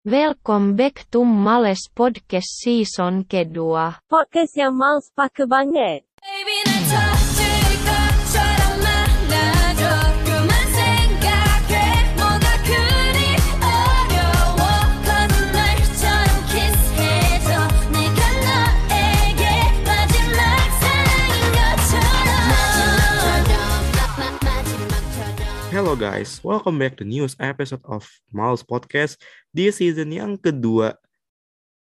Welcome back to Males Podcast Season kedua. Podcast yang males pakai banget. Baby Hello guys, welcome back to news episode of Miles Podcast di season yang kedua.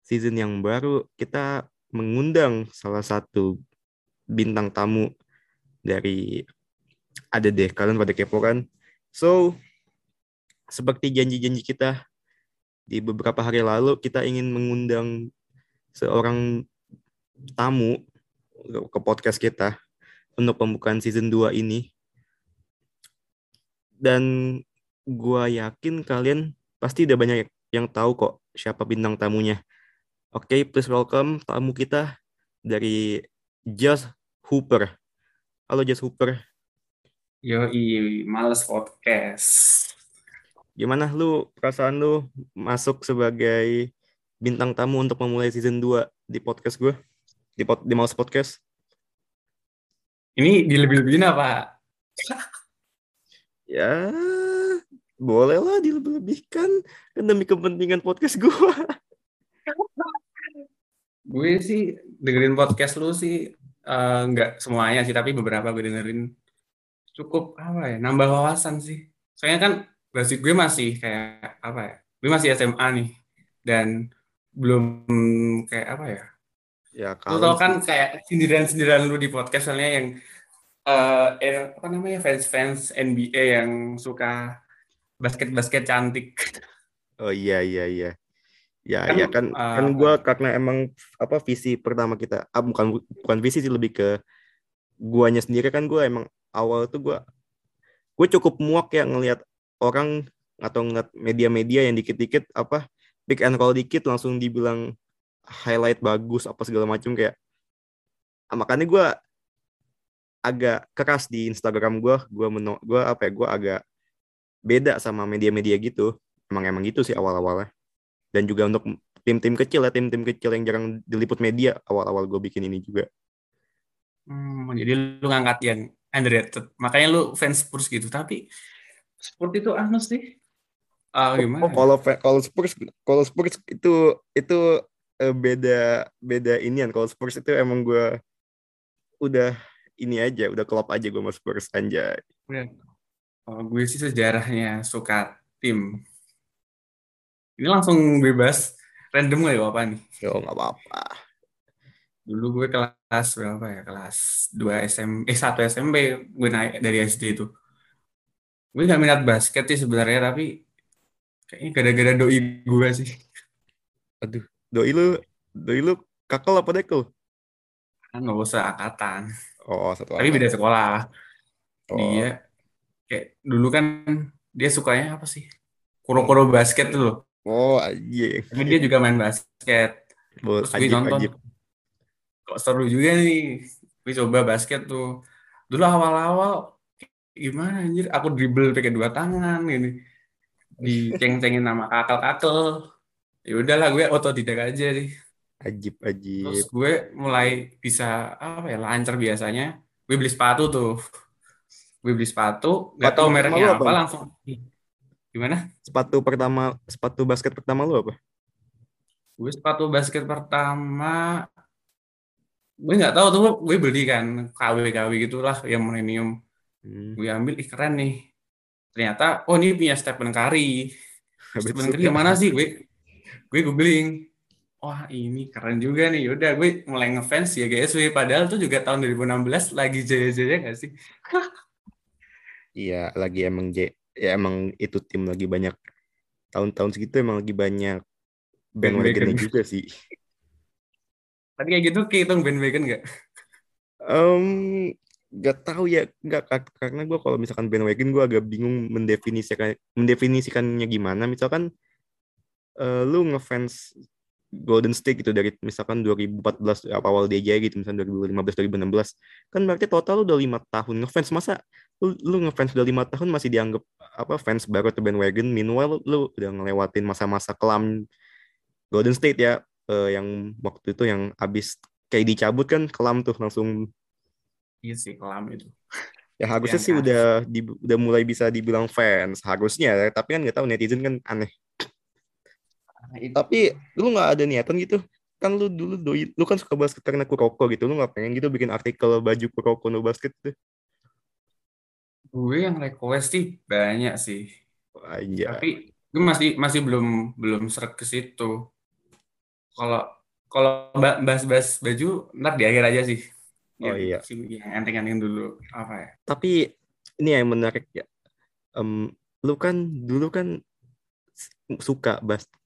Season yang baru kita mengundang salah satu bintang tamu dari ada deh kalian pada kepo kan. So seperti janji-janji kita di beberapa hari lalu kita ingin mengundang seorang tamu ke podcast kita untuk pembukaan season 2 ini dan gua yakin kalian pasti udah banyak yang tahu kok siapa bintang tamunya. Oke, please welcome tamu kita dari Just Hooper. Halo Just Hooper, Yoi, males podcast. gimana lu perasaan lu masuk sebagai bintang tamu untuk memulai season 2 di podcast gue? Di, pod, di Males Podcast? Ini dilebih-lebihin apa? Ya, boleh lah dilebih-lebihkan kan demi kepentingan podcast gue. Gue sih dengerin podcast lu sih eh, nggak semuanya sih, tapi beberapa gue dengerin cukup apa ya, nambah wawasan sih. Soalnya kan basic gue masih kayak apa ya, gue masih SMA nih dan belum kayak apa ya. Ya, Lu tau kan kayak sindiran-sindiran lu di podcast soalnya yang eh eh, apa namanya fans-fans NBA yang suka basket-basket cantik. Oh iya iya iya. Ya Kan, ya kan uh, kan gua karena emang apa visi pertama kita ah, bukan bukan visi sih lebih ke guanya sendiri kan gua emang awal tuh gua gue cukup muak ya ngelihat orang atau ngeliat media-media yang dikit-dikit apa pick and roll dikit langsung dibilang highlight bagus apa segala macam kayak ah, makanya gua agak keras di Instagram gua gua meno gua apa ya gua agak beda sama media-media gitu emang emang gitu sih awal-awalnya dan juga untuk tim-tim kecil ya tim-tim kecil yang jarang diliput media awal-awal gue bikin ini juga Hmm, jadi lu ngangkat yang underrated. Makanya lu fans Spurs gitu. Tapi Spurs itu anu sih. Ah, gimana? oh kalau kalau Spurs kalau Spurs itu itu eh, beda beda inian kalau Spurs itu emang gue udah ini aja udah klop aja gue sama Spurs anjay Oh, gue sih sejarahnya suka tim. Ini langsung bebas. Random gak ya apa nih? yo nggak apa-apa Dulu gue kelas berapa ya? Kelas 2 SM, eh 1 SMP gue naik dari SD itu. Gue gak minat basket sih sebenarnya, tapi kayaknya gara-gara doi gue sih. aduh doi lu doi lu kakal apa dekel Kan gak usah angkatan. Oh satu Tapi beda sekolah. Oh. Dia kayak dulu kan dia sukanya apa sih? Kuro-kuro basket tuh loh. oh anjing Tapi dia juga main basket. Bo- Terus gue nonton. ajib Kok seru juga nih. Gue coba basket tuh. Dulu awal-awal gimana anjir? Aku dribble pakai dua tangan gini. Diceng-cengin sama kakak-kakak. Ya udahlah gue otodidak aja deh. Ajib Terus ajib gue mulai bisa apa ya lancar biasanya. Gue beli sepatu tuh. Gue beli sepatu, nggak tahu pertama mereknya apa apa? langsung. Gimana? sepatu pertama sepatu basket pertama lu apa Gue sepatu basket pertama, gue nggak tahu tuh gue beli kan KW-KW gitulah yang premium. hmm. Gue ambil, ih keren nih. Ternyata, oh ini punya Stephen Curry. Stephen Curry yang mana sih? Gue gue googling. Wah ini keren juga nih. Yaudah gue mulai ngefans ya GSW. Padahal tuh juga tahun 2016 lagi jaya-jaya nggak sih? Iya, lagi emang J, ya emang itu tim lagi banyak tahun-tahun segitu emang lagi banyak bandwagonnya Bandwagon. juga sih. Tapi kayak gitu kehitung bandwagon nggak? Em, gak tahu ya, kar- karena gue kalau misalkan bandwagon gue agak bingung mendefinisikan mendefinisikannya gimana. Misalkan eh, lu ngefans Golden State gitu dari misalkan 2014 apa awal dia jaya gitu misalkan 2015 2016 kan berarti total lu udah lima tahun ngefans masa lu, lu ngefans udah lima tahun masih dianggap apa fans baru atau bandwagon meanwhile lu, lu udah ngelewatin masa-masa kelam Golden State ya eh, yang waktu itu yang abis kayak dicabut kan kelam tuh langsung Iya sih kelam itu. ya harusnya Yang sih udah di- udah mulai bisa dibilang fans harusnya ya. tapi kan nggak tahu netizen kan aneh. Tapi lu nggak ada niatan gitu kan lu dulu doi lu kan suka basket karena Kuroko gitu lu nggak pengen gitu bikin artikel baju Kuroko no basket tuh Gue yang request sih banyak sih. aja Tapi gue masih masih belum belum seret ke situ. Kalau kalau ba- bahas-bahas baju ntar di akhir aja sih. Oh, Yang- iya. sih, Yang enteng-enteng dulu apa ya? tapi ini yang menarik ya Em, lu kan dulu kan suka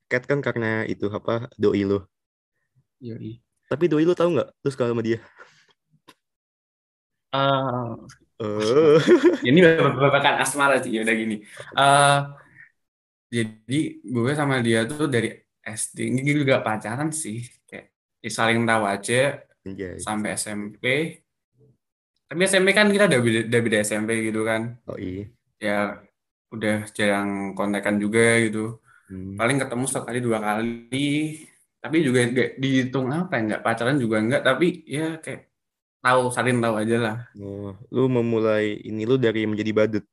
basket kan karena itu apa doi lu Yoi. tapi doi lu tahu nggak lu suka sama dia eh ini babakan asmara sih udah gini. Eh jadi gue sama dia tuh dari SD ini juga pacaran sih kayak ya saling tahu aja Anjay. sampai SMP. Tapi SMP kan kita udah beda, udah beda SMP gitu kan. oh iya Ya udah jarang kontekan juga gitu. Hmm. Paling ketemu sekali dua kali. Tapi juga nggak dihitung apa ya, nggak pacaran juga nggak. Tapi ya kayak tahu saling tahu aja lah. Oh, lu memulai ini lu dari menjadi badut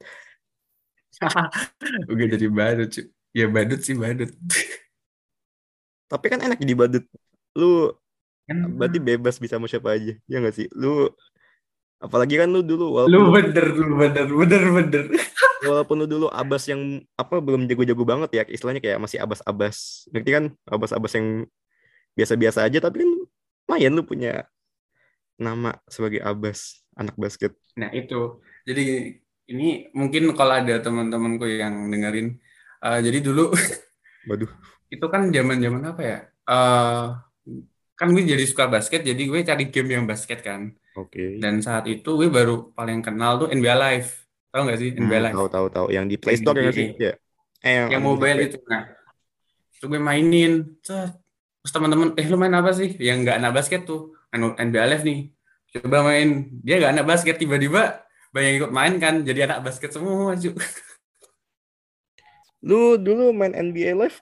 Udah jadi badut cuy. Ya badut sih badut. tapi kan enak jadi badut lu Kan berarti bebas bisa sama siapa aja ya nggak sih lu apalagi kan lu dulu walaupun lu bener lu bener bener bener. walaupun lu dulu abas yang apa belum jago-jago banget ya istilahnya kayak masih abas-abas ngerti kan abas-abas yang biasa-biasa aja tapi kan lumayan lu punya nama sebagai abas anak basket Nah itu. Jadi ini mungkin kalau ada teman-temanku yang dengerin. eh, jadi dulu waduh itu kan zaman-zaman apa ya? Eh kan gue jadi suka basket, jadi gue cari game yang basket kan. Oke. Dan saat itu gue baru paling kenal tuh NBA Live. Tahu nggak sih NBA Hmm, Live? tahu tahu tahu yang di Play Store ya nggak sih? Ya eh yang mobile itu nah itu gue mainin. Terus teman-teman eh lu main apa sih? Yang nggak anak basket tuh. Anu NBA Live nih. Coba main. Dia nggak anak basket. Tiba-tiba banyak yang ikut main kan. Jadi anak basket semua cu lu dulu main NBA Live?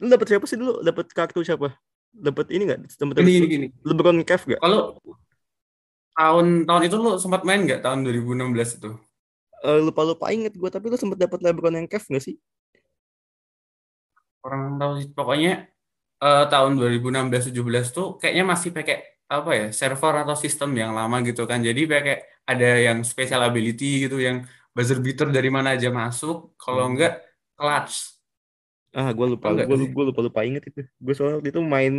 Lu dapet siapa sih dulu? Dapet kartu siapa? Dapet ini nggak? Dapet gini gini gini. LeBron Cave gak kalau tahun tahun itu lu sempat main nggak? Tahun 2016 itu? Eh, lupa lupa inget gue tapi lu sempet dapet LeBron yang Cave gak sih? Orang tahu sih. Pokoknya eh, tahun 2016 17 tuh kayaknya masih pakai apa ya server atau sistem yang lama gitu kan. Jadi pakai ada yang special ability gitu yang buzzer beater dari mana aja masuk. Kalau Hmm. enggak clutch. Ah gue lupa. Nggak gue sih? gue lupa lupa inget itu. Gue soalnya waktu itu main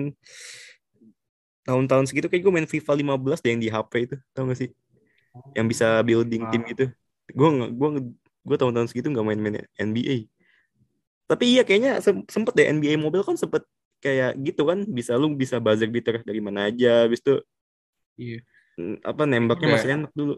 tahun-tahun segitu kayak gue main FIFA 15 deh yang di HP itu tau gak sih? Yang bisa building tim gitu. Gue gue gue tahun-tahun segitu nggak main-main NBA tapi iya kayaknya sem- sempet deh NBA Mobile kan sempet kayak gitu kan bisa lu bisa buzzer beater dari mana aja habis itu iya. apa nembaknya Udah. masih enak dulu.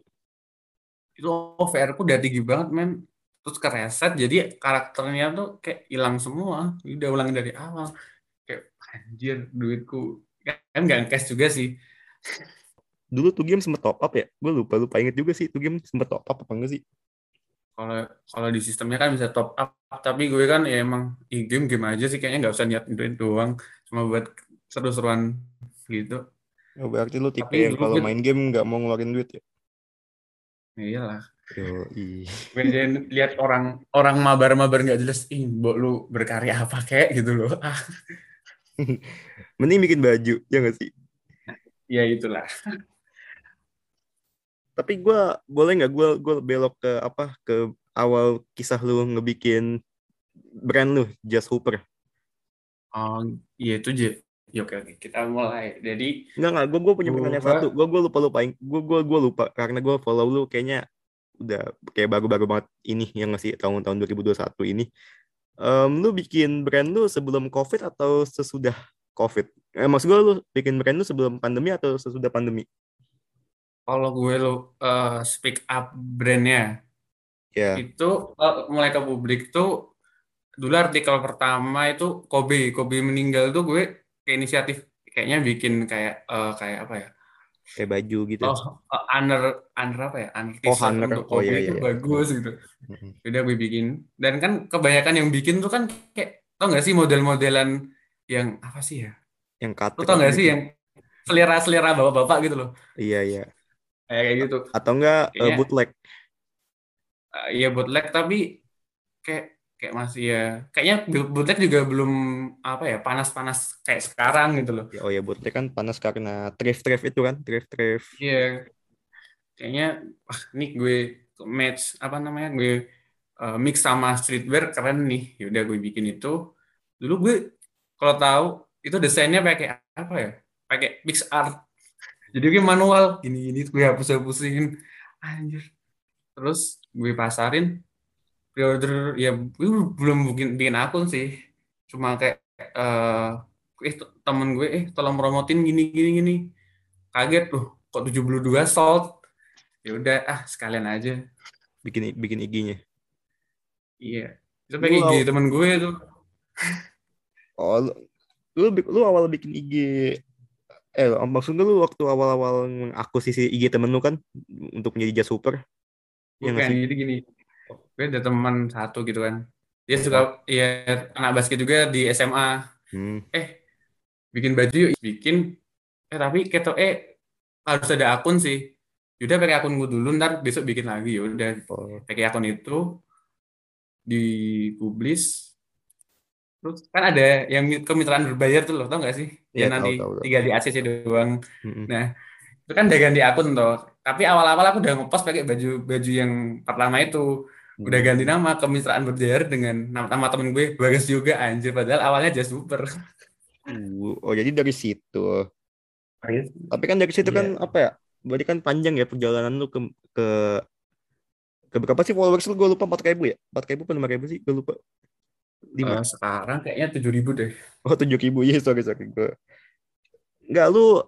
Itu OVR ku udah tinggi banget men. Terus kereset jadi karakternya tuh kayak hilang semua. Udah ulang dari awal. Kayak anjir duitku kan nggak cash juga sih. Dulu tuh game sempet top up ya. Gue lupa lupa inget juga sih tuh game sempet top up apa enggak sih? Kalau kalau di sistemnya kan bisa top up tapi gue kan ya emang in game game aja sih kayaknya nggak usah niat duit doang. Cuma buat seru-seruan gitu. Oh, berarti lu tipe Tapi yang kalau gue- main game nggak mau ngeluarin duit ya? Ya iyalah. Jadi lihat orang orang mabar-mabar nggak jelas ih mbok lu berkarya apa kayak gitu loh. Ah Mending bikin baju, ya nggak sih? ya itulah Tapi gue boleh nggak gue gue belok ke apa ke awal kisah lu ngebikin brand lu Just Hooper. oh iya itu je ya oke oke kita mulai jadi Enggak nggak, gue gue punya pertanyaan satu. Gue gue lupa lupain. Gue gue gue lupa karena gue follow lu kayaknya udah kayak baru-baru banget ini yang ngasih tahun-tahun 2021 ini. Em, lu bikin brand lu sebelum COVID atau sesudah COVID? Eh, maksud gue lu bikin brand lu sebelum pandemi atau sesudah pandemi? kalau gue lo eh, speak up brandnya Ya. itu eh, mulai ke publik tuh dulu artikel pertama itu Kobe Kobe meninggal tuh gue kayak inisiatif kayaknya bikin kayak eh, kayak apa ya? kayak baju gitu Oh, eh, under under apa ya? Under Oh, under. untuk Oh, iya, itu iya, bagus gitu. Udah gue bikin. Dan kan kebanyakan yang bikin tuh kan kayak tau nggak sih model-modelan yang apa sih ya? yang cut Lu tau nggak sih yang selera-selera bapak-bapak gitu loh. iya iya Kayak kayak gitu. atau enggak eh, Kayaknya- bootleg Eh, Iya bootleg tapi kayak kayak masih ya kayaknya bootleg juga belum apa ya panas-panas kayak sekarang gitu loh. Ya, oh ya bootleg kan panas karena thrift thrift itu kan thrift thrift Iya. Kayaknya wah ini gue match apa namanya gue eh, mix sama streetwear keren nih. Yaudah gue bikin itu. Dulu gue kalau tahu itu desainnya pakai apa ya? Pakai mix art. Jadi gue manual gini-gini gue hapus-hapusin. Anjir. Terus gue pasarin pre-order ya gue belum bikin bikin akun sih. Cuma kayak eh eh temen gue eh tolong promotin gini gini gini. Kaget loh kok 72 sold. Ya udah ah sekalian aja. bikin bikin IG-nya Iya. Itu Wow. IG temen gue tuh. Oh lu, lu lu awal bikin IG eh maksudnya lu waktu awal-awal mengakuisisi IG temen lu kan untuk menjadi jas super Iya Bukan, sih? jadi gini. Gue ada teman satu gitu kan. Dia suka ya anak basket juga di SMA. hmm. Eh, bikin baju yuk. Bikin. Eh, tapi keto eh harus ada akun sih. Yaudah pakai akun gue dulu, ntar besok bikin lagi. Yaudah, oh, pakai akun itu dipublis. Terus kan ada yang kemitraan berbayar tuh loh, tau gak sih? Iya, Yang nanti tahu, tahu. tinggal di ACC doang. mm-mm. Nah, itu kan udah ganti akun toh. Tapi awal-awal aku udah ngepost pakai baju baju yang pertama itu. Udah ganti nama kemitraan berbayar dengan nama, nama temen gue Bagas juga anjir padahal awalnya Just Super. Uh, oh jadi dari situ tapi kan dari situ Iya. kan apa ya berarti kan panjang ya perjalanan lu ke ke ke berapa sih followers lu gue lupa empat ribu ya empat ribu apa lima ribu sih gue lupa lima Eh, sekarang kayaknya 7000 deh. Oh tujuh ribu. Ya sorry sorry. Gue nggak lu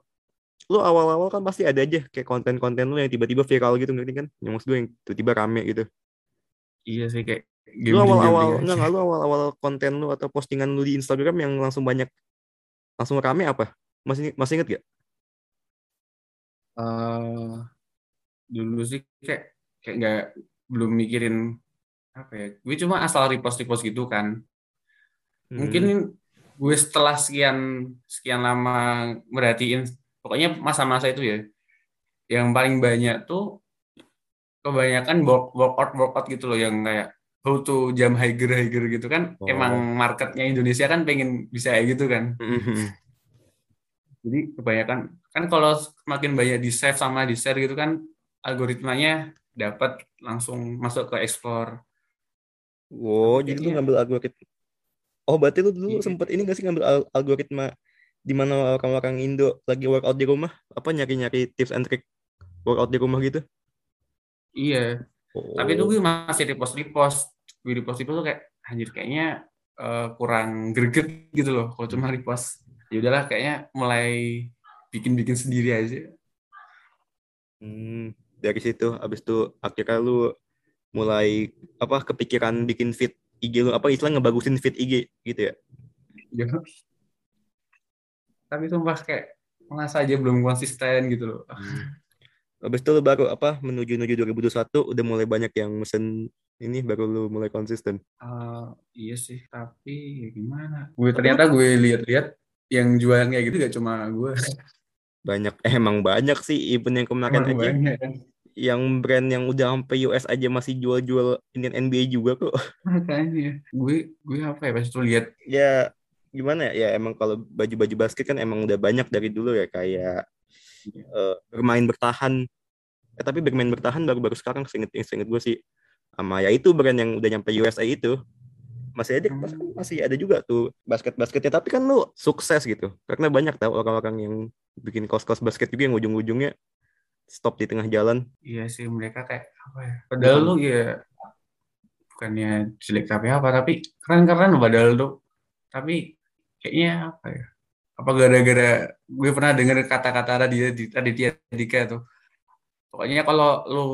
lu awal-awal kan pasti ada aja kayak konten-konten lu yang tiba-tiba viral gitu ngerti kan? Yang maksud gue yang tiba-tiba rame gitu. Iya sih kayak lu awal-awal gambling-gambling nggak lu awal-awal konten lu atau postingan lu di Instagram yang langsung banyak langsung rame apa? Masih masih inget gak Eh, dulu sih kayak kayak nggak belum mikirin apa ya. Gue cuma asal repost repost gitu kan. Hmm. Mungkin gue setelah sekian sekian lama merhatiin pokoknya masa-masa itu ya yang paling banyak tuh kebanyakan work, workout workout gitu loh yang kayak how to jam higher higher gitu kan Oh. emang marketnya Indonesia kan pengen bisa kayak gitu kan Hmm. jadi kebanyakan kan kalau semakin banyak di save sama di share gitu kan algoritmanya dapat langsung masuk ke explore Oh, jadi lu ngambil algoritma. Oh, berarti lu dulu Iya. sempet ini gak sih ngambil al- algoritma di mana orang-orang Indo lagi workout di rumah, apa nyari-nyari tips and trick workout di rumah gitu? iya Oh. tapi itu gue masih repost repost gue repost repost tuh kayak anjir kayaknya eh, kurang greget gitu loh kalau cuma repost ya udahlah kayaknya mulai bikin bikin sendiri aja Hmm, dari situ abis itu akhirnya lu mulai apa kepikiran bikin feed IG lu apa istilah ngebagusin feed IG gitu ya? Ya. tapi sumpah kayak merasa aja belum konsisten gitu loh Abis itu lu baru apa menuju menuju 2021 udah mulai banyak yang mesen ini baru lu mulai konsisten. Eh, iya sih tapi ya gimana gue ternyata gue lihat-lihat yang jualan kayak gitu gak cuma gue Banyak eh, emang banyak sih even yang kemarin aja banyak. Yang brand yang udah sampai US aja masih jual-jual Indian NBA juga kok. makanya gue gue apa ya pas itu lihat. Ya gimana ya? Ya emang kalau baju-baju basket kan emang udah banyak dari dulu ya kayak eh, bermain bertahan. Eh, tapi bermain bertahan baru-baru sekarang seinget seinget gue sih. Sama ya itu brand yang udah nyampe USA itu. Masih ada Hmm. masih ada juga tuh basket-basketnya. Tapi kan lu sukses gitu. Karena banyak tau orang-orang yang bikin kos-kos basket juga yang ujung-ujungnya stop di tengah jalan. Iya sih mereka kayak apa ya? Padahal lu ya bukannya jelek tapi apa tapi keren-keren padahal lu. Tapi kayaknya apa ya? Apa gara-gara gue pernah dengar kata-kata Raditya Raditya Dika tuh. Pokoknya kalau lu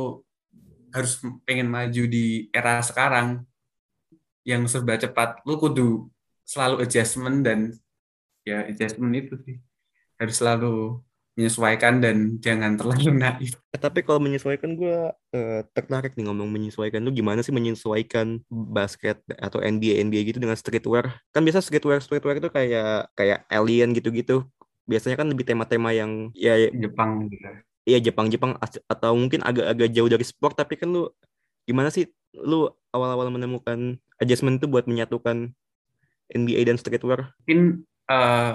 harus pengen maju di era sekarang yang serba cepat lu kudu selalu adjustment dan ya adjustment itu sih. Harus selalu menyesuaikan dan jangan terlalu naif Eh, tapi kalau menyesuaikan gue eh, tertarik nih ngomong menyesuaikan. Lu gimana sih menyesuaikan basket atau NBA NBA gitu dengan streetwear? Kan biasa streetwear streetwear itu kayak kayak alien gitu-gitu. Biasanya kan lebih tema-tema yang ya Jepang gitu. Iya Jepang-Jepang atau mungkin agak-agak jauh dari sport tapi kan lu gimana sih lu awal-awal menemukan adjustment itu buat menyatukan NBA dan streetwear? mungkin eh,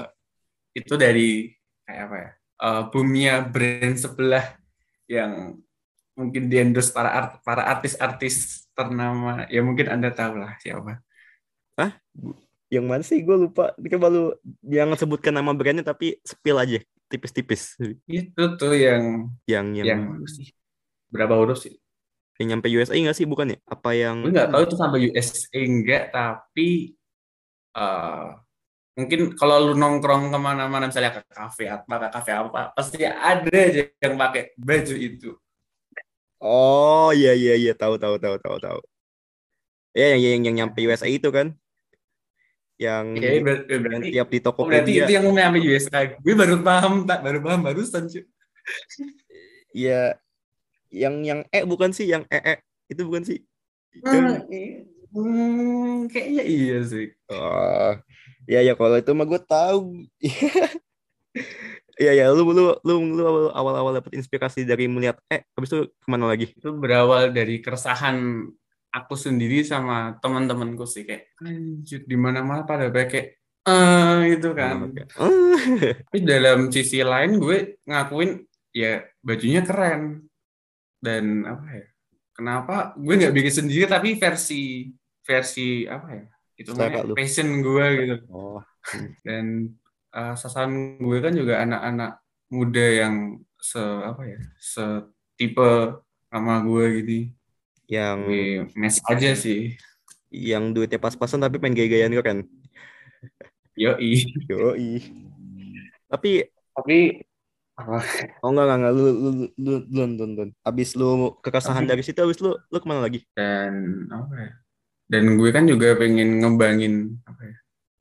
itu dari kayak apa ya eh, boomnya brand sebelah yang mungkin di endorse para art, para artis-artis ternama. Ya mungkin anda tahu lah siapa Yang mana sih? Gue lupa. Coba lu jangan sebutkan nama brandnya tapi spill aja. Tipis-tipis. Itu tuh yang yang yang yang berapa huruf sih? Yang nyampe USA nggak sih? Bukan ya? Apa yang gue nggak tahu itu sampai USA enggak tapi eh, mungkin kalau lu nongkrong ke mana-mana misalnya ke kafe apa ke kafe apa pasti ada aja yang pakai baju itu. Oh iya iya iya. Tahu tahu tahu tahu tahu. Ya yang yang yang nyampe USA itu kan. Yang ya ber- yang berarti tiap di oh, berarti itu yang namanya USA gue baru paham tak baru paham barusan cuy Ya yang yang E bukan sih? Yang E E. Itu bukan sih. Hmm, hmm, kayaknya iya sih. Oh, ya ya kalau itu mah gue tahu. Iya ya, lu lu lu lu awal-awal dapet inspirasi dari melihat eh habis itu ke mana lagi? itu berawal dari keresahan aku sendiri sama teman-temanku sih kayak anjir di mana-mana pada pakai eh itu kan Oh, Tapi dalam sisi lain gue ngakuin ya bajunya keren dan apa ya? Kenapa gue nggak bikin sendiri tapi versi versi apa ya? Itu passion gue gitu. oh. Dan eh, sasaran gue kan juga anak-anak muda yang se apa ya? Setipe sama gue gitu. Yang Gue mes aja sih. yang duitnya pas-pasan tapi pengen gaya-gayaan kan. Yoi. Yoi. Tapi Tapi apa? oh enggak enggak, enggak. lu lu lu lu lu lu, lu. Abis lu keresahan Tapi- dari situ abis lu lu ke mana lagi? dan apa ya dan gue kan juga pengen ngembangin apa ya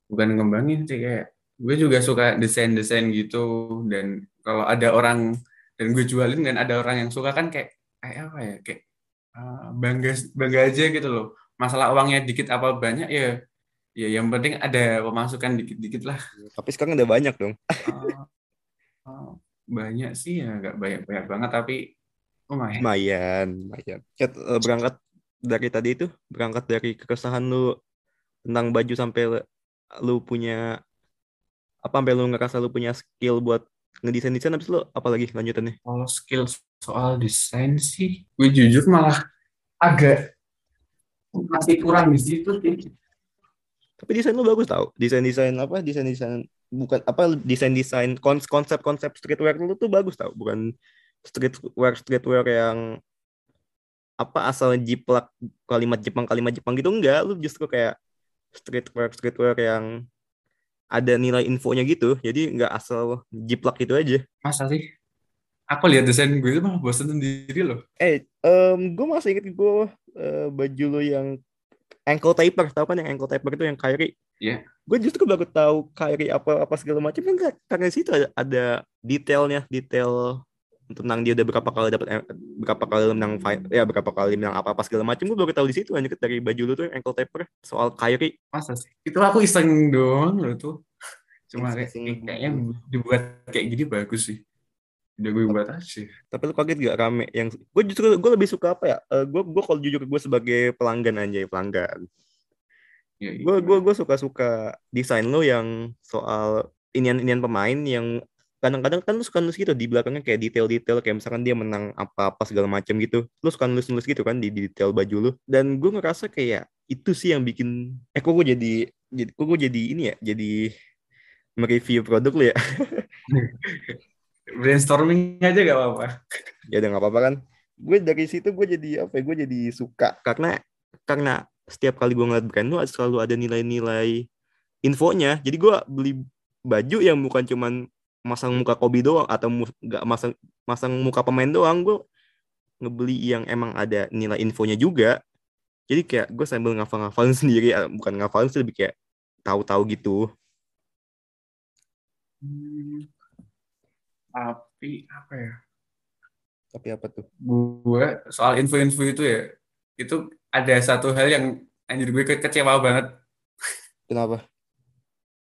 bukan ngembangin sih kayak gue juga suka desain-desain gitu. Dan kalau ada orang dan gue jualin dan ada orang yang suka kan kayak kayak apa ya kayak uh, bangga bangga aja gitu loh. Masalah uangnya dikit apa banyak ya ya yang penting ada pemasukan dikit-dikit lah. Tapi sekarang udah banyak dong. Uh, uh, banyak sih ya nggak banyak-banyak banget tapi lumayan. Lumayan, lumayan. Eh, berangkat dari tadi itu, berangkat dari keresahan lu tentang baju sampai lu- lu punya apa sampai lu ngerasa lu punya skill buat ngedesain-desain habis lu apa lagi lanjutannya? Kalau skill soal desain sih, gue jujur malah agak masih kurang di situ sih. Tapi desain lu bagus tau. Desain-desain apa? Desain-desain bukan apa desain-desain kons- konsep-konsep streetwear lu tuh bagus tau. Bukan streetwear streetwear yang apa asal jiplak kalimat Jepang kalimat Jepang gitu enggak lu justru kayak streetwear streetwear yang ada nilai infonya gitu jadi nggak asal jiplak gitu aja Masa sih? Aku lihat desain gue itu malah bosan sendiri loh. eh em gue masih inget gue eh, baju lo yang ankle taper tahu kan yang ankle taper itu yang Kyrie Iya. gue justru baru tahu Kyrie apa apa segala macam kan karena situ ada, ada detailnya detail tentang dia udah berapa kali dapat eh, berapa kali menang fight ya berapa kali menang apa apa segala macam gue baru tahu di situ lanjut dari baju lu tuh yang ankle taper soal Kyrie Masa sih? Itu aku iseng doang loh tuh. Cuma kayak, kayaknya dibuat kayak gini bagus sih. Udah gue buat aja. tapi lu kaget gak rame yang gue justru gue lebih suka apa ya Eh, gue gue kalau jujur gue sebagai pelanggan aja pelanggan Ya, gue gue gue suka suka desain lo yang soal inian-inian pemain yang kadang-kadang kan lu suka nulis gitu di belakangnya kayak detail-detail kayak misalkan dia menang apa-apa segala macam gitu. Lu suka nulis-nulis gitu kan di detail baju lu. Dan gue ngerasa kayak itu sih yang bikin eh kok gue jadi jadi kok gue jadi ini ya jadi mereview produk lu ya? Brainstorming aja gak apa-apa. ya udah nggak apa-apa kan? Gue dari situ gue jadi apa ya gue jadi suka. Karena karena setiap kali gue ngeliat brand tuh selalu ada nilai-nilai infonya. Jadi gue beli baju yang bukan cuman masang muka Kobe doang atau mu- nggak masang masang muka pemain doang gue ngebeli yang emang ada nilai infonya juga jadi kayak gue sambil ngafal-ngafalin sendiri eh, bukan ngafalin sih lebih kayak tahu-tahu gitu Hmm, tapi apa ya? Tapi apa tuh? Gue soal info-info itu ya, itu ada satu hal yang anjir gue ke- kecewa banget. Kenapa?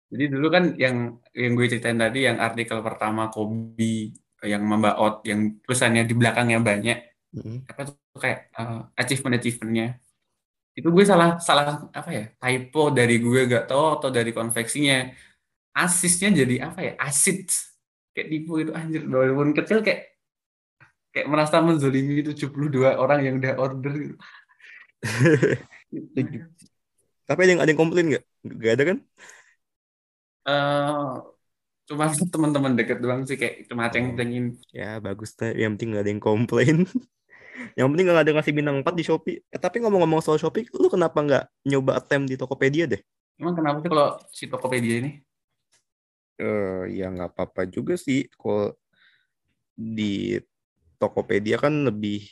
Jadi dulu kan yang yang gue ceritain tadi yang artikel pertama Kobe yang membaot yang tulisannya di belakangnya banyak Mm. apa tuh kayak eh, achievement achievementnya itu gue salah salah apa ya typo dari gue gak tahu atau dari konveksinya asisnya jadi apa ya asid kayak tipu itu anjir walaupun kecil kayak kayak merasa menzolimi 72 orang yang udah order gitu. Tapi ada yang ada yang komplain nggak? Gak ada kan? Eh, cuma teman-teman deket doang sih kayak cuma Oh. ceng-cengin Ya bagus deh. Yang penting gak ada yang komplain. yang penting gak ada yang ngasih bintang 4 di Shopee. Eh, tapi ngomong-ngomong soal Shopee, lu kenapa nggak nyoba attempt di Tokopedia deh? emang kenapa sih kalau si Tokopedia ini Eh, ya nggak apa-apa juga sih. Kalau di Tokopedia kan lebih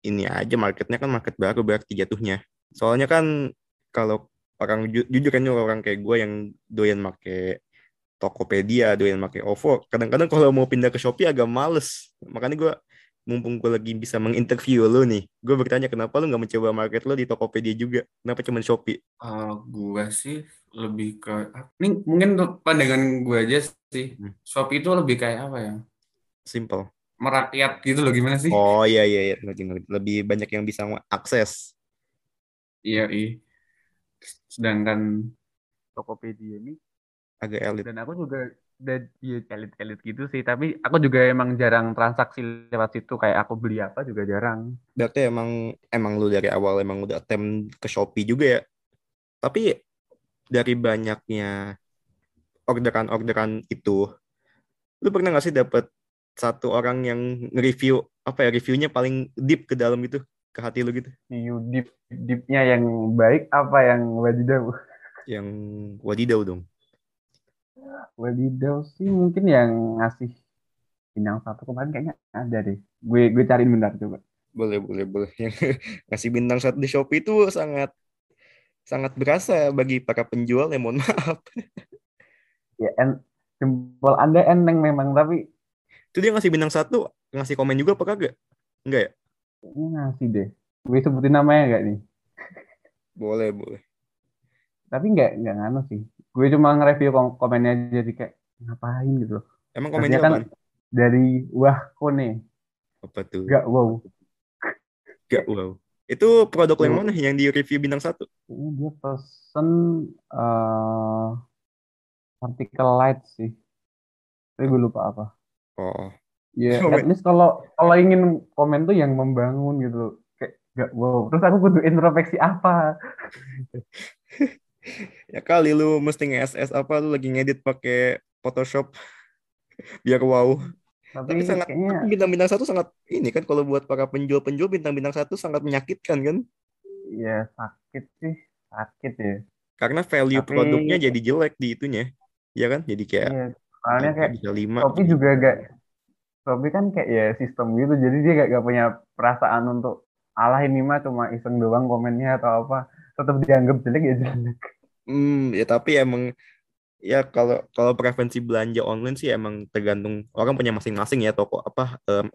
ini aja marketnya kan market baru berarti jatuhnya. Soalnya kan kalau orang ju- jujur kan orang kayak gue yang doyan make Tokopedia, doyan make OVO, kadang-kadang kalau mau pindah ke Shopee agak males. Makanya gue mumpung gue lagi bisa menginterview lo nih, gue bertanya kenapa lu nggak mencoba market lo di Tokopedia juga? Kenapa cuma Shopee? Eh, gue sih lebih ke ini mungkin pandangan gue aja sih Hmm. Shopee itu lebih kayak apa ya Simple. merakyat gitu loh gimana sih Oh iya iya iya, ngerti. Lebih banyak yang bisa akses. iya iya sedangkan Tokopedia ini Agak elit. dan aku juga udah ya elit-elit gitu sih tapi aku juga emang jarang transaksi lewat situ kayak aku beli apa juga jarang Berarti emang emang lu dari awal emang udah attempt ke Shopee juga ya. Tapi dari banyaknya orderan-orderan itu, lu pernah nggak sih dapet satu orang yang nge-review apa ya reviewnya paling deep ke dalam gitu ke hati lu gitu? View deep deepnya yang baik apa yang wadidaw? Yang wadidaw dong. Wadidaw sih mungkin yang ngasih bintang satu kemarin kayaknya ada deh. Gue gue cariin bentar coba. Boleh boleh boleh. Yang ngasih bintang satu di Shopee itu sangat sangat berasa bagi para penjual ya mohon maaf. Ya en jempol anda eneng memang tapi itu dia ngasih bintang satu ngasih komen juga apa kagak? Enggak ya ini ngasih deh. Gue sebutin namanya nggak nih? Boleh boleh. Tapi nggak nggak nganu sih. Gue cuma nge-review kom- komennya jadi kayak ngapain gitu loh. Emang komennya kan dari wah kone. Apa tuh? Nggak wow. Gak wow. Itu produk yang mana? Yang di review bintang satu? ini dia pesen eh particle light sih. Tapi gue lupa apa. Oh, ya Komen. at least kalau kalau ingin komen tuh yang membangun gitu kayak nggak wow terus aku kudu introspeksi apa ya kali lu mesti nge-SS apa lu lagi ngedit pakai Photoshop biar wow. tapi, Tapi sangat kayaknya tapi bintang-bintang satu sangat ini kan kalau buat para penjual-penjual bintang-bintang satu sangat menyakitkan kan? ya sakit sih sakit ya Karena value Tapi- produknya jadi jelek di itunya. Ya kan? Jadi kayak Iya, soalnya kayak bisa lima. Shopee juga gak Shopee kan kayak ya sistem gitu. Jadi dia gak, gak punya perasaan untuk alah ini mah cuma iseng doang komennya atau apa. Tetap dianggap jelek ya jelek. Hmm, ya tapi emang ya kalau kalau preferensi belanja online sih emang tergantung orang punya masing-masing ya toko apa em,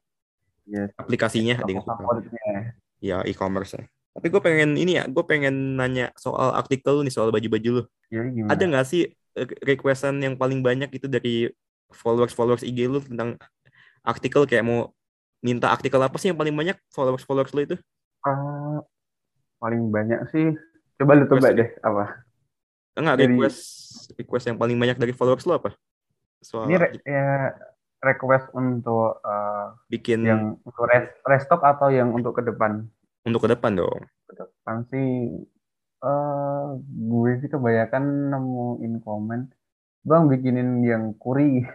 Iya, aplikasinya favoritnya. Ya e-commerce ya. Tapi gue pengen ini ya, gue pengen nanya soal artikel lu nih soal baju-baju lu. ya gimana? Ada nggak sih eh, requestan yang paling banyak itu dari followers-followers IG lu tentang artikel kayak mau minta artikel apa sih yang paling banyak followers-followers lu itu? Ah, paling banyak sih coba lu tebak Request deh apa Enggak, Dari- request request yang paling banyak dari followers lu apa? Soal ini re- ya request untuk eh, bikin yang untuk res- restock atau yang untuk ke depan untuk ke depan dong. ke depan sih eh gue sih kebanyakan nemuin komen bang bikinin yang kuri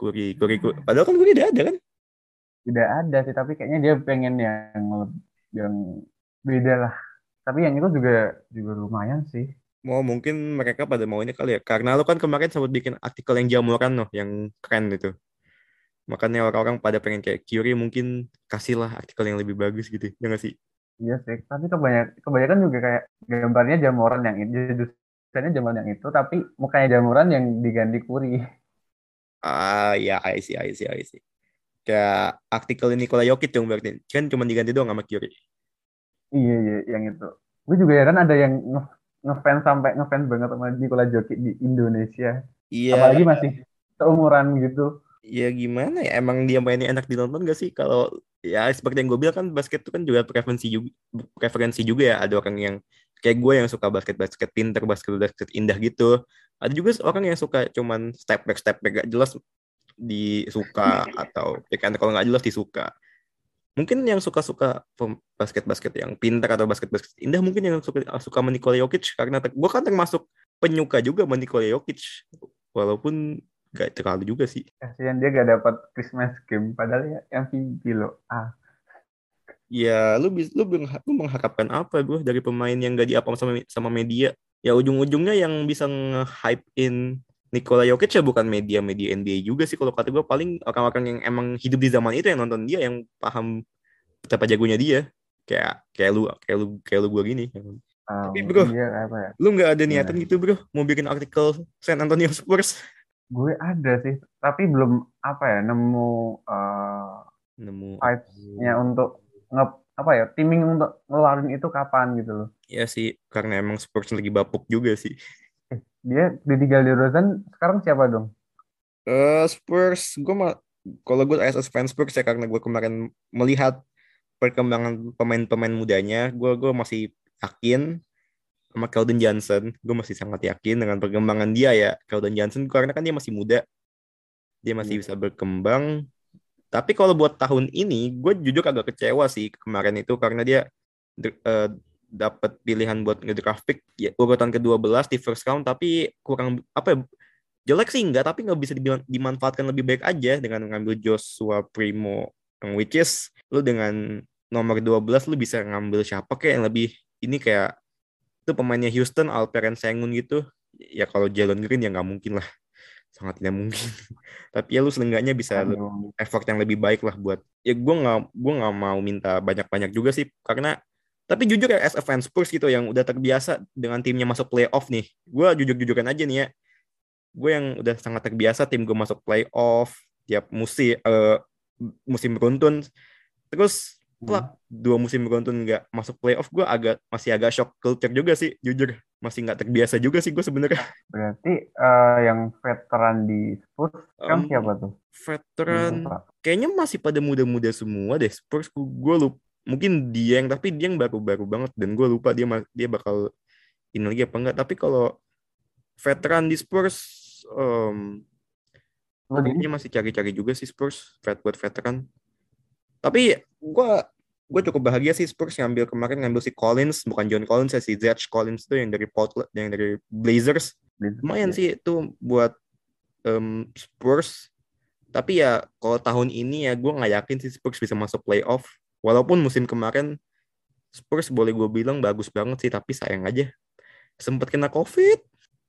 Kuri, kuri, kuri. Padahal kan kuri udah ada kan? tidak ada sih tapi kayaknya dia pengen yang yang beda lah tapi yang itu juga juga lumayan sih Mau mungkin mereka pada mau ini kali ya. Karena lu kan kemarin sempat bikin artikel yang jamuran loh, yang keren itu. Makanya orang-orang pada pengen kayak Curie mungkin kasihlah artikel yang lebih bagus gitu. Ya nggak sih? iya sih tapi kebanyakan kebanyakan juga kayak gambarnya jamuran yang itu desainnya jamuran yang itu tapi mukanya jamuran yang diganti kuri Ah ya, I see, I see, I see. Kayak artikel Nikola Jokic dong berarti. Kan cuma diganti doang sama Curry. Iya, iya, yang itu. Gue juga heran ada yang nge ngefans sampai ngefans banget sama Nikola Jokic di Indonesia. Iya. Apalagi masih seumuran gitu. Ya gimana ya, emang dia mainnya enak ditonton gak sih? Kalau ya seperti yang gue bilang kan basket itu kan juga preferensi juga, preferensi juga ya. Ada orang yang kayak gue yang suka basket-basket pinter, basket-basket indah gitu. Ada juga orang yang suka cuman step back, step back gak jelas disuka atau ya kan kalau nggak jelas disuka. Mungkin yang suka-suka basket-basket yang pintar atau basket-basket indah mungkin yang suka suka Nikola Jokic karena gue kan termasuk penyuka juga Nikola Jokic walaupun gak terlalu juga sih. Kasihan dia gak dapat Christmas game padahal ya MVP loh. Ah, Ya, lu bis, lu, lu mengharapkan apa bro dari pemain yang gak diapa sama sama media? Ya ujung-ujungnya yang bisa nge-hype in Nikola Jokic ya bukan media-media NBA juga sih kalau kata gue paling orang-orang yang emang hidup di zaman itu yang nonton dia yang paham betapa jagonya dia. Kayak kayak lu kayak lu kayak lu gue gini. ah, Tapi, bro, iya apa ya? Lu nggak ada niatan gitu bro mau bikin artikel San Antonio Spurs? Gue ada sih, tapi belum apa ya nemu eh, Nemu vibes-nya untuk nge apa ya timing untuk ngeluarin itu kapan gitu loh. ya sih karena emang Spurs lagi bapuk juga sih. Dia ditinggal di Rozan sekarang siapa dong? Eh Spurs, gue mah kalau gue as a fan Spurs ya karena gue kemarin melihat perkembangan pemain-pemain mudanya, gue gue masih yakin sama Keldon Johnson. Gue masih sangat yakin dengan perkembangan dia ya, Keldon Johnson karena kan dia masih muda, dia masih bisa berkembang. Tapi kalau buat tahun ini, gue jujur agak kecewa sih kemarin itu karena dia eh, dapat pilihan buat ngedraft pick ya, urutan ke-12 di first round tapi kurang apa ya, jelek sih enggak tapi nggak bisa dibilang dimanfaatkan lebih baik aja dengan mengambil Joshua Primo yang which is lu dengan nomor 12 lu bisa ngambil siapa kayak yang lebih ini kayak itu pemainnya Houston Alperen Sengun gitu. Ya kalau Jalen Green ya nggak mungkin lah sangat tidak mungkin. Tapi ya lu seenggaknya bisa Aduh, effort yang lebih baik lah buat ya gue nggak gue nggak mau minta banyak-banyak juga sih karena tapi jujur ya as a fan Spurs gitu yang udah terbiasa dengan timnya masuk playoff nih gue jujur-jujuran aja nih ya. Gue yang udah sangat terbiasa tim gue masuk playoff tiap musim eh, musim beruntun. Terus setelah dua musim beruntun nggak masuk playoff gue agak masih agak shock culture juga sih jujur masih nggak terbiasa juga sih gue sebenarnya berarti eh, yang veteran di Spurs kan Em, siapa tuh? veteran Lupa. kayaknya masih pada muda-muda semua deh Spurs gue lupa mungkin dia yang tapi dia yang baru-baru banget dan gue lupa dia dia bakal ini lagi apa enggak tapi kalau veteran di Spurs di kayaknya masih cari-cari juga sih Spurs vet buat veteran tapi gue gue cukup bahagia sih Spurs ngambil kemarin ngambil si Collins bukan John Collins ya si Zach Collins tuh yang dari Portland yang dari Blazers. Lumayan sih itu buat em, Spurs. Tapi ya kalau tahun ini ya gue nggak yakin sih Spurs bisa masuk playoff. Walaupun musim kemarin Spurs boleh gue bilang bagus banget sih tapi sayang aja. Sempat kena covid.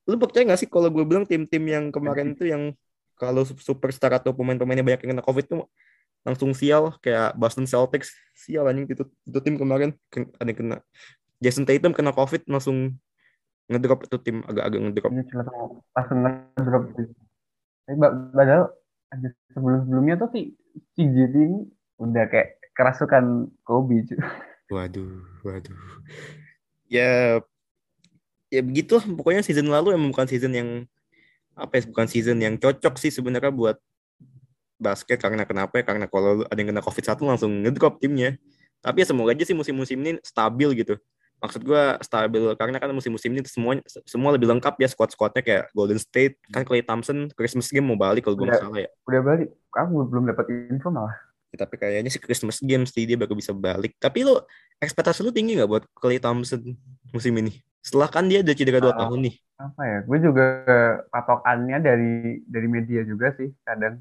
Lu percaya nggak sih kalau gue bilang tim-tim yang kemarin itu yang kalau superstar atau pemain-pemainnya banyak yang kena covid tuh langsung sial kayak Boston Celtics sial anjing itu, itu tim kemarin ada yang kena Jason Tatum kena covid langsung ngedrop itu tim agak-agak ngedrop Ini langsung ngedrop sih. Tapi padahal aja sebelum-sebelumnya tuh si si JT ini udah kayak kerasukan Kobe cuy. Waduh, waduh. Ya, ya begitulah. Pokoknya season lalu emang bukan season yang apa ya, bukan season yang cocok sih sebenarnya buat basket karena kenapa ya? Karena kalau ada yang kena COVID satu langsung ngedrop timnya. Tapi ya semoga aja sih musim-musim ini stabil gitu. Maksud gua stabil karena kan musim-musim ini semua semua lebih lengkap ya squad-squadnya kayak Golden State kan Clay Thompson Christmas game mau balik kalau gue nggak salah ya. Udah balik. Aku belum dapat info malah. Ya, tapi kayaknya sih Christmas game sih dia baru bisa balik. Tapi lo ekspektasi lu tinggi nggak buat Clay Thompson musim ini? Setelah kan dia udah cedera 2 Ah. tahun nih. Apa ya? Gue juga patokannya dari dari media juga sih kadang.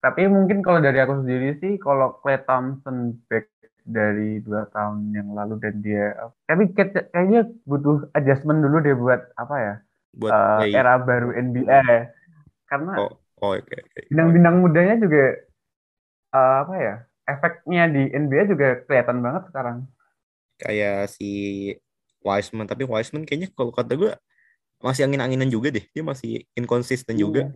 Tapi mungkin kalau dari aku sendiri sih, kalau Clay Thompson back dari dua tahun yang lalu dan dia, tapi kayak- kayaknya butuh adjustment dulu deh buat apa ya? buat Clay. era baru NBA. Karena Oh, oh oke oke. bintang-bintang mudanya juga eh, apa ya? Efeknya di NBA juga kelihatan banget sekarang. Kayak si Wiseman, tapi Wiseman kayaknya kalau kata gue masih angin-anginan juga deh. Dia masih inconsistent juga.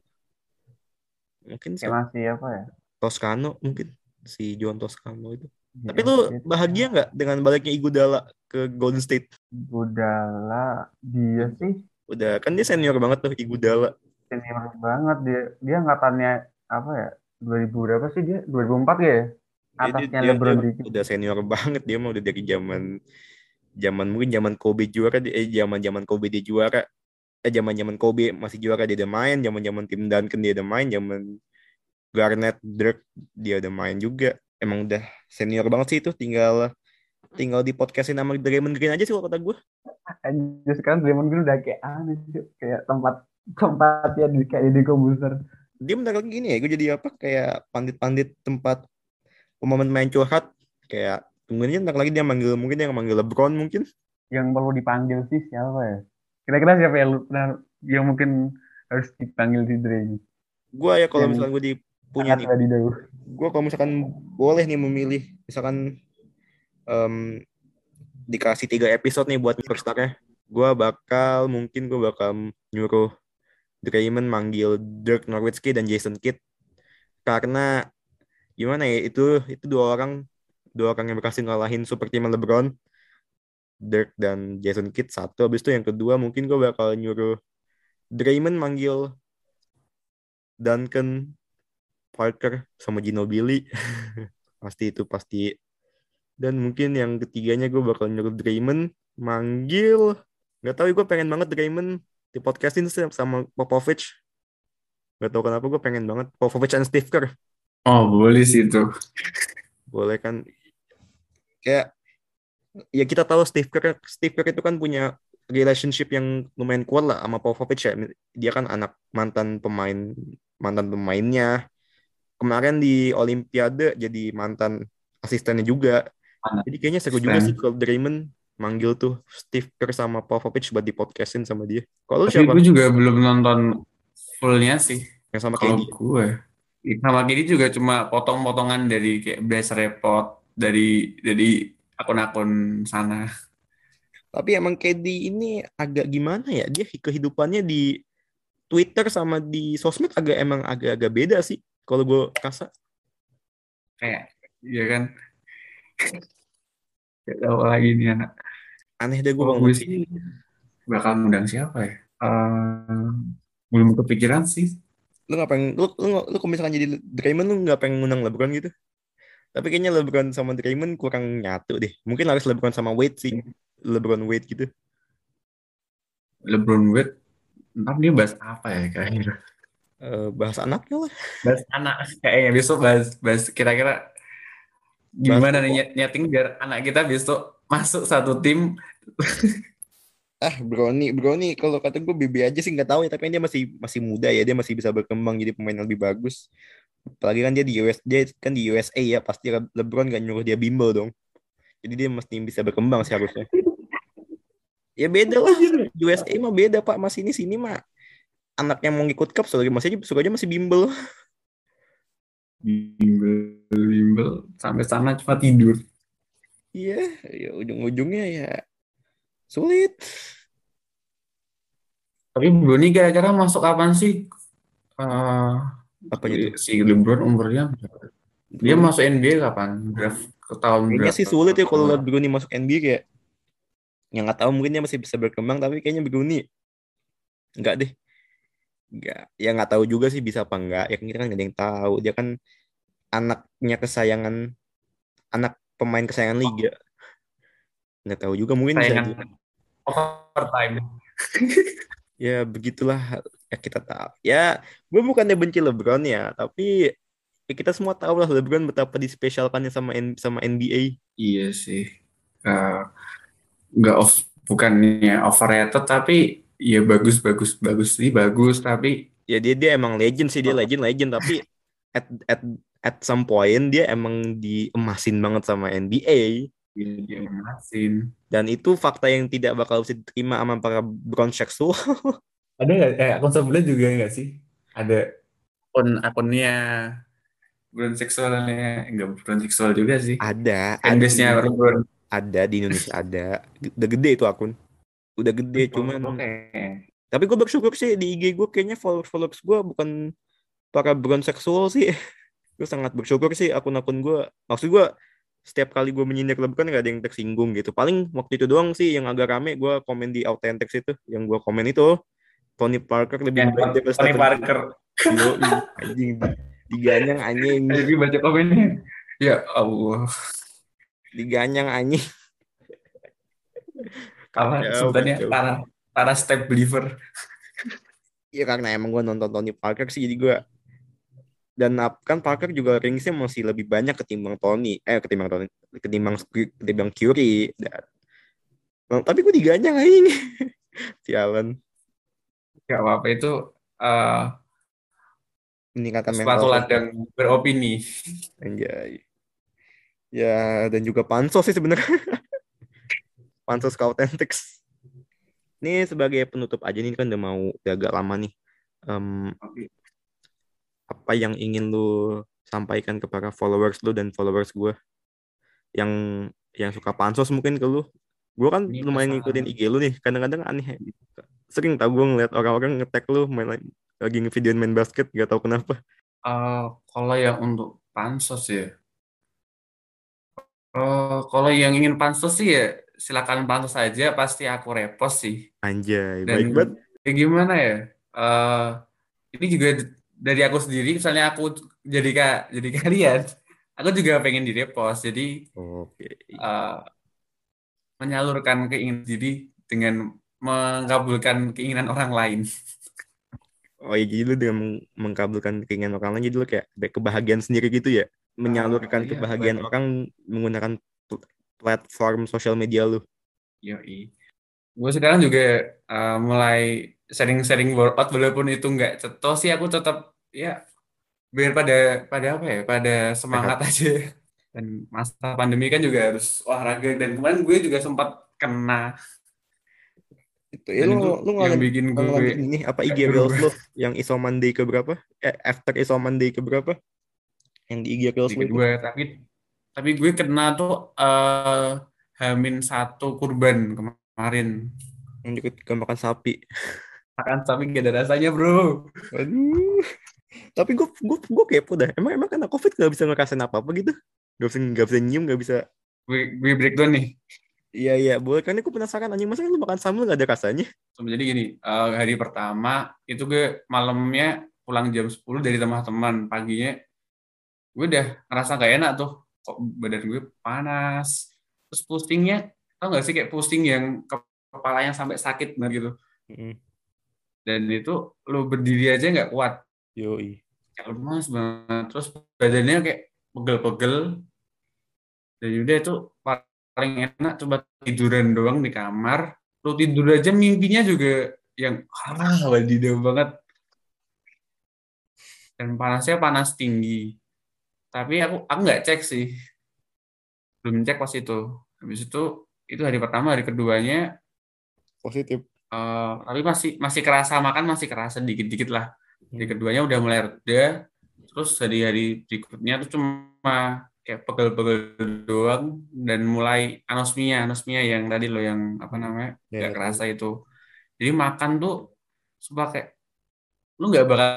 Mungkin si Kayak masih apa ya? Toscano mungkin si John Toscano itu. Ya, Tapi lu bahagia nggak dengan baliknya Iguodala ke Golden State? Gudala dia sih Udah kan dia senior banget tuh Iguodala. senior banget dia. Dia angkatannya apa ya? 2000 berapa sih dia? 2004 ya? Dia, Atasnya dia- LeBron dia dikit. udah senior banget dia mah udah dari zaman zaman mungkin zaman Kobe juara dia- eh zaman zaman Kobe dia juara eh zaman zaman Kobe masih juara dia udah main. Zaman zaman tim Duncan dia udah main. Zaman Garnett Dirk dia udah main juga. Emang udah senior banget sih itu. Tinggal tinggal di podcastin sama Draymond Green aja sih kalau kata gue Anjir sekarang Draymond Green udah kayak aneh sih. Kayak tempat tempatnya di kayak di komputer. dia bentar lagi gini ya gue jadi apa? Kayak pandit-pandit tempat pemain-pemain curhat. Kayak tungguin aja bentar lagi dia manggil mungkin dia manggil LeBron mungkin. Yang perlu dipanggil sih siapa ya? Kira-kira siapa yang lu pernah yang mungkin harus dipanggil Dre ini? gue ya kalau misalnya gue di punya nih. gue kalau misalkan boleh nih memilih misalkan em, dikasih tiga episode nih buat superstarnya gue bakal mungkin gue bakal nyuruh Draymond manggil Dirk Nowitzki dan Jason Kidd. Karena gimana ya itu itu dua orang dua orang yang berhasil ngalahin super team LeBron Dirk dan Jason Kidd satu. Habis itu yang kedua mungkin gue bakal nyuruh Draymond manggil Duncan Parker sama Ginobili. Pasti itu pasti. Dan mungkin yang ketiganya gue bakal nyuruh Draymond manggil nggak tahu gue pengen banget Draymond di podcastin sama Popovich. Nggak tahu kenapa gue pengen banget Popovich and Steve Kerr. Oh, boleh sih itu. boleh kan? Kayak ya kita tahu Steve Kerr Steve Kerr itu kan punya relationship yang lumayan kuat lah sama Popovich ya. Dia kan anak mantan pemain mantan pemainnya. Kemarin di Olimpiade jadi mantan asistennya juga. Jadi kayaknya seru juga sih kalau Draymond manggil tuh Steve Kerr sama Popovich buat di podcastin sama dia. Kalau siapa? gue juga belum nonton fullnya sih. yang sama Kalau KD gue, sama ini juga cuma potong-potongan dari kayak Blast Report dari dari akun-akun sana. Tapi emang KD ini agak gimana ya? Dia kehidupannya di Twitter sama di sosmed agak emang agak-agak beda sih. Kalau gue rasa. Kayak, ya kan? Gak tahu lagi nih anak. Aneh deh gue gue sih bakal ngundang siapa ya? Eh, belum kepikiran sih. Lu gak pengen, lu, lu, lu kalau misalkan jadi Draymond lu gak pengen ngundang LeBron gitu? Tapi kayaknya LeBron sama Draymond kurang nyatu deh. Mungkin harus LeBron sama Wade sih. LeBron Wade gitu. LeBron Wade, ntar dia bahas apa ya kira-kira? Eh, bahas anaknya lah. Bahas anak kayaknya besok bahas bahas kira-kira gimana nih nyet- nyeting biar anak kita besok masuk satu tim Ah, Brony, Brony kalau kata gue BB aja sih nggak tahu ya, tapi dia masih masih muda ya, dia masih bisa berkembang jadi pemain yang lebih bagus. Apalagi kan dia di US, dia kan di USA ya, pasti Le- LeBron gak nyuruh dia bimbel dong. Jadi dia mesti bisa berkembang sih harusnya. Ya beda lah, USA mah beda pak, masih ini sini mah anaknya mau ngikut cup, suruh masih suruh aja masih bimbel. bimbel bimbel sampai sana cuma tidur. Iya, ya ujung-ujungnya ya sulit. Tapi Brony kira-kira masuk kapan sih? Eh, Apa itu? si LeBron umurnya? Dia masuk NBA kapan? Draft ke tahun Kayaknya berapa? sih sulit ya kalau lihat Bruni masuk NBA kayak yang nggak tahu mungkin dia masih bisa berkembang tapi kayaknya Bruni nggak deh nggak ya nggak tahu juga sih bisa apa enggak ya kan kita kan nggak ada yang tahu dia kan anaknya kesayangan anak pemain kesayangan liga nggak tahu juga mungkin bisa Saingan aja. overtime. ya begitulah ya kita tahu. Ya gue bukannya benci LeBron ya tapi ya kita semua tahu lah LeBron betapa dispesialkannya sama N- sama NBA Iya sih. Eh, nggak off bukannya overrated tapi ya bagus bagus bagus sih bagus tapi ya dia dia emang legend sih dia legend legend tapi at at at some point dia emang diemasin banget sama NBA ya, dia masin. dan itu fakta yang tidak bakal bisa diterima sama para brown seksual Ada nggak? Eh, akun sebelah juga nggak sih? Ada. Akun akunnya bukan seksualnya enggak bukan seksual juga sih. ada ada Fanbase-nya LeBron. ada di Indonesia ada. Udah gede itu akun. Udah gede cuman. Oke. tapi gue bersyukur sih di IG gue kayaknya followers followers gue bukan para brown seksual sih. Gue sangat bersyukur sih akun-akun gue maksud gue setiap kali gue menyindir LeBron gak ada yang tersinggung gitu. Paling waktu itu doang sih yang agak rame gue komen di Authentics itu yang gue komen itu Tony Parker lebih Yang baik daripada Tony Parker. Yoi, anjing diganyang anjing Jadi baca komennya. Ya Allah. diganyang anjing Apa Kacau, sebutannya kacau. para para step believer. Iya karena emang gue nonton Tony Parker sih jadi gue dan kan Parker juga ringsnya masih lebih banyak ketimbang Tony eh ketimbang Tony ketimbang ketimbang Curry Dan- Nah, tapi gue diganyang anjing sialan Gak apa-apa. Itu eh, meningkatkan suatu mental ladang beropini. anjay. Ya dan juga pansos sih sebenarnya. Pansos ke Authentics ini sebagai penutup aja nih kan udah mau udah agak lama nih. Em, Oke. apa yang ingin lu sampaikan kepada followers lu dan followers gue yang yang suka pansos mungkin ke lu. Gue kan Ini lumayan ngikutin IG lu nih. Kadang-kadang aneh sering tau gue ngeliat orang-orang nge-tag lu main lagi ngevideoin main basket gak tau kenapa Eh, kalau yang untuk pansos ya, Eh, kalau yang ingin pansos sih ya silakan pansos saja, pasti aku repost sih. anjay Dan baik banget ya gimana ya? Eh, ini juga dari aku sendiri, misalnya aku jadi kak, jadi kalian, aku juga pengen di repost. Jadi oke eh, menyalurkan keinginan diri dengan mengabulkan keinginan orang lain. oh iya jadi lu dengan meng- mengkabulkan keinginan orang lain jadi lu kayak kebahagiaan sendiri gitu ya? Menyalurkan iya, kebahagiaan orang menggunakan pl- platform sosial media lu. Yoi. Gue sekarang juga uh, mulai sering-sering workout walaupun itu nggak cetos sih aku tetap ya biar pada pada apa ya pada semangat aja. Dan masa pandemi kan juga harus olahraga dan kemarin gue juga sempat kena itu ya dan lu itu lu yang bikin gue ini apa IG Reels lu yang Isoman Day ke berapa? Eh, after Isoman Day ke berapa? Yang di IG Reels lu itu. kedua tapi tapi gue kena tuh eh Hamin satu kurban kemarin Yang ikut makan sapi. makan tapi gak ada rasanya bro Aduh. Tapi gue gue gue kepo dah. Emang emang kena covid gak bisa ngerasain apa apa gitu? Gak bisa gak bisa nyium gak bisa. gue gue breakdown nih Iya iya. Boleh. Kan gue penasaran anjing masa lu makan sambal gak ada rasanya? Jadi gini, eh, hari pertama itu gue malamnya pulang jam 10 dari teman-teman, paginya gue udah ngerasa gak enak tuh, kok badan gue panas, terus pusingnya, tau gak sih kayak pusing yang ke- kepalanya sampai sakit bener gitu, Mm, dan itu lo berdiri aja nggak kuat, Yoi. kayak lemas banget, terus badannya kayak pegel-pegel, dan udah itu paling enak coba tiduran doang di kamar, lo tidur aja mimpinya juga yang ah wadidaw banget. Dan panasnya panas tinggi. Tapi aku aku nggak cek sih. Belum cek pas itu. Habis itu itu hari pertama hari keduanya. Positif. eh, tapi masih masih kerasa makan masih kerasa dikit-dikit lah. Hari keduanya udah mulai reda. Terus hari-hari berikutnya tuh cuma kayak pegel-pegel doang dan mulai anosmia anosmia yang tadi lo yang apa namanya Ya, nggak kerasa itu jadi makan tuh sumpah kayak lu nggak bakal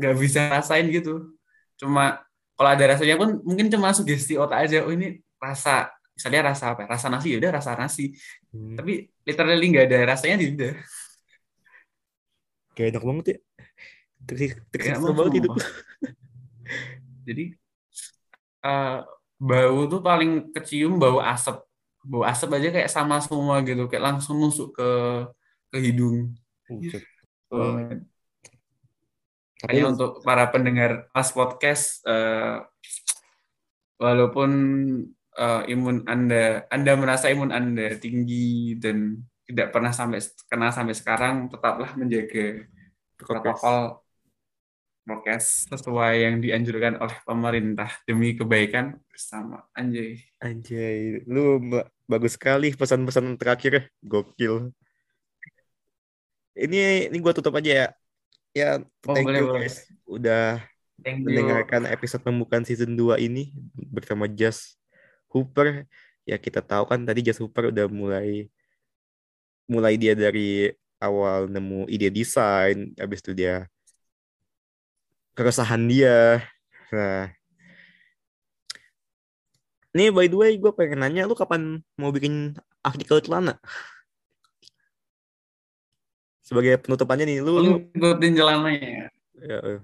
nggak bisa rasain gitu cuma kalau ada rasanya pun mungkin cuma sugesti otak aja oh ini rasa misalnya rasa apa ya? rasa nasi ya udah rasa nasi Hmm. tapi literally nggak ada rasanya di udah Kayak enak banget ya. Terus terus banget hidup. sumpah. jadi eh, bau tuh paling kecium bau asap. Bau asap aja kayak sama semua gitu kayak langsung nusuk ke ke hidung. Oh, Tapi Kayaknya lu- untuk para pendengar Mas Podcast, eh, walaupun eh, imun Anda, Anda merasa imun Anda tinggi dan tidak pernah sampai kena sampai sekarang, tetaplah menjaga protokol prokes sesuai yang dianjurkan oleh pemerintah demi kebaikan bersama. Anjay. Anjay, lu ba- bagus sekali pesan-pesan terakhir gokil. Ini ini gua tutup aja ya. Ya, Oh, thank boleh, you boleh. guys udah Thank you. mendengarkan episode pembukaan season 2 ini bersama Just Hooper. Ya kita tahu kan tadi Just Hooper udah mulai mulai dia dari awal nemu ide desain, habis itu dia keresahan dia. Nah, Nih by the way, gue pengen nanya, lu kapan mau bikin artikel celana? Sebagai penutupannya nih, lu, ngikutin celananya. ya, eh,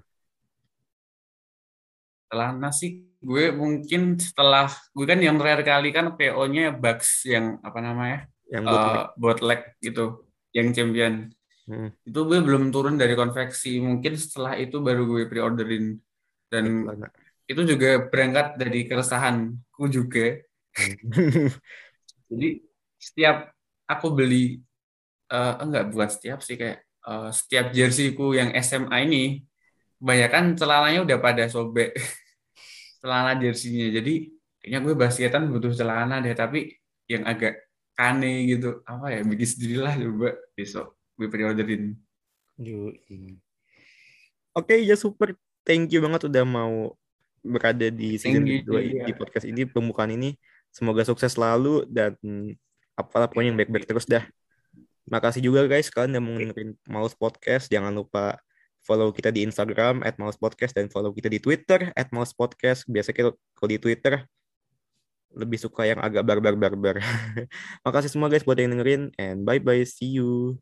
Celana sih gue mungkin setelah gue kan yang terakhir kali kan PO-nya Bucks yang apa namanya? yang buat eh bootleg gitu, yang champion. Hmm. Itu gue belum turun dari konveksi. Mungkin setelah itu baru gue pre-orderin dan itu juga berangkat dari keresahanku juga. Hmm. Jadi setiap aku beli eh enggak buat setiap sih kayak eh, setiap jerseyku yang SMA ini kebanyakan celananya udah pada sobek celana jersinya. Jadi kayaknya gue basketan butuh celana deh tapi yang agak kane gitu. Apa ya bikin sendirilah coba besok gue pre-orderin. Oke, ya super. Thank you banget udah mau berada di season Thank kedua juga. di podcast ini, pembukaan ini. Semoga sukses selalu dan apalah pokoknya yang baik-baik terus dah. Makasih juga guys kalian yang mau dengerin Maus Podcast. Jangan lupa follow kita di Instagram at Maus Podcast dan follow kita di Twitter at Maus Podcast. Biasanya kita kalau di Twitter lebih suka yang agak barbar-barbar. Makasih semua guys buat yang dengerin and bye-bye. See you.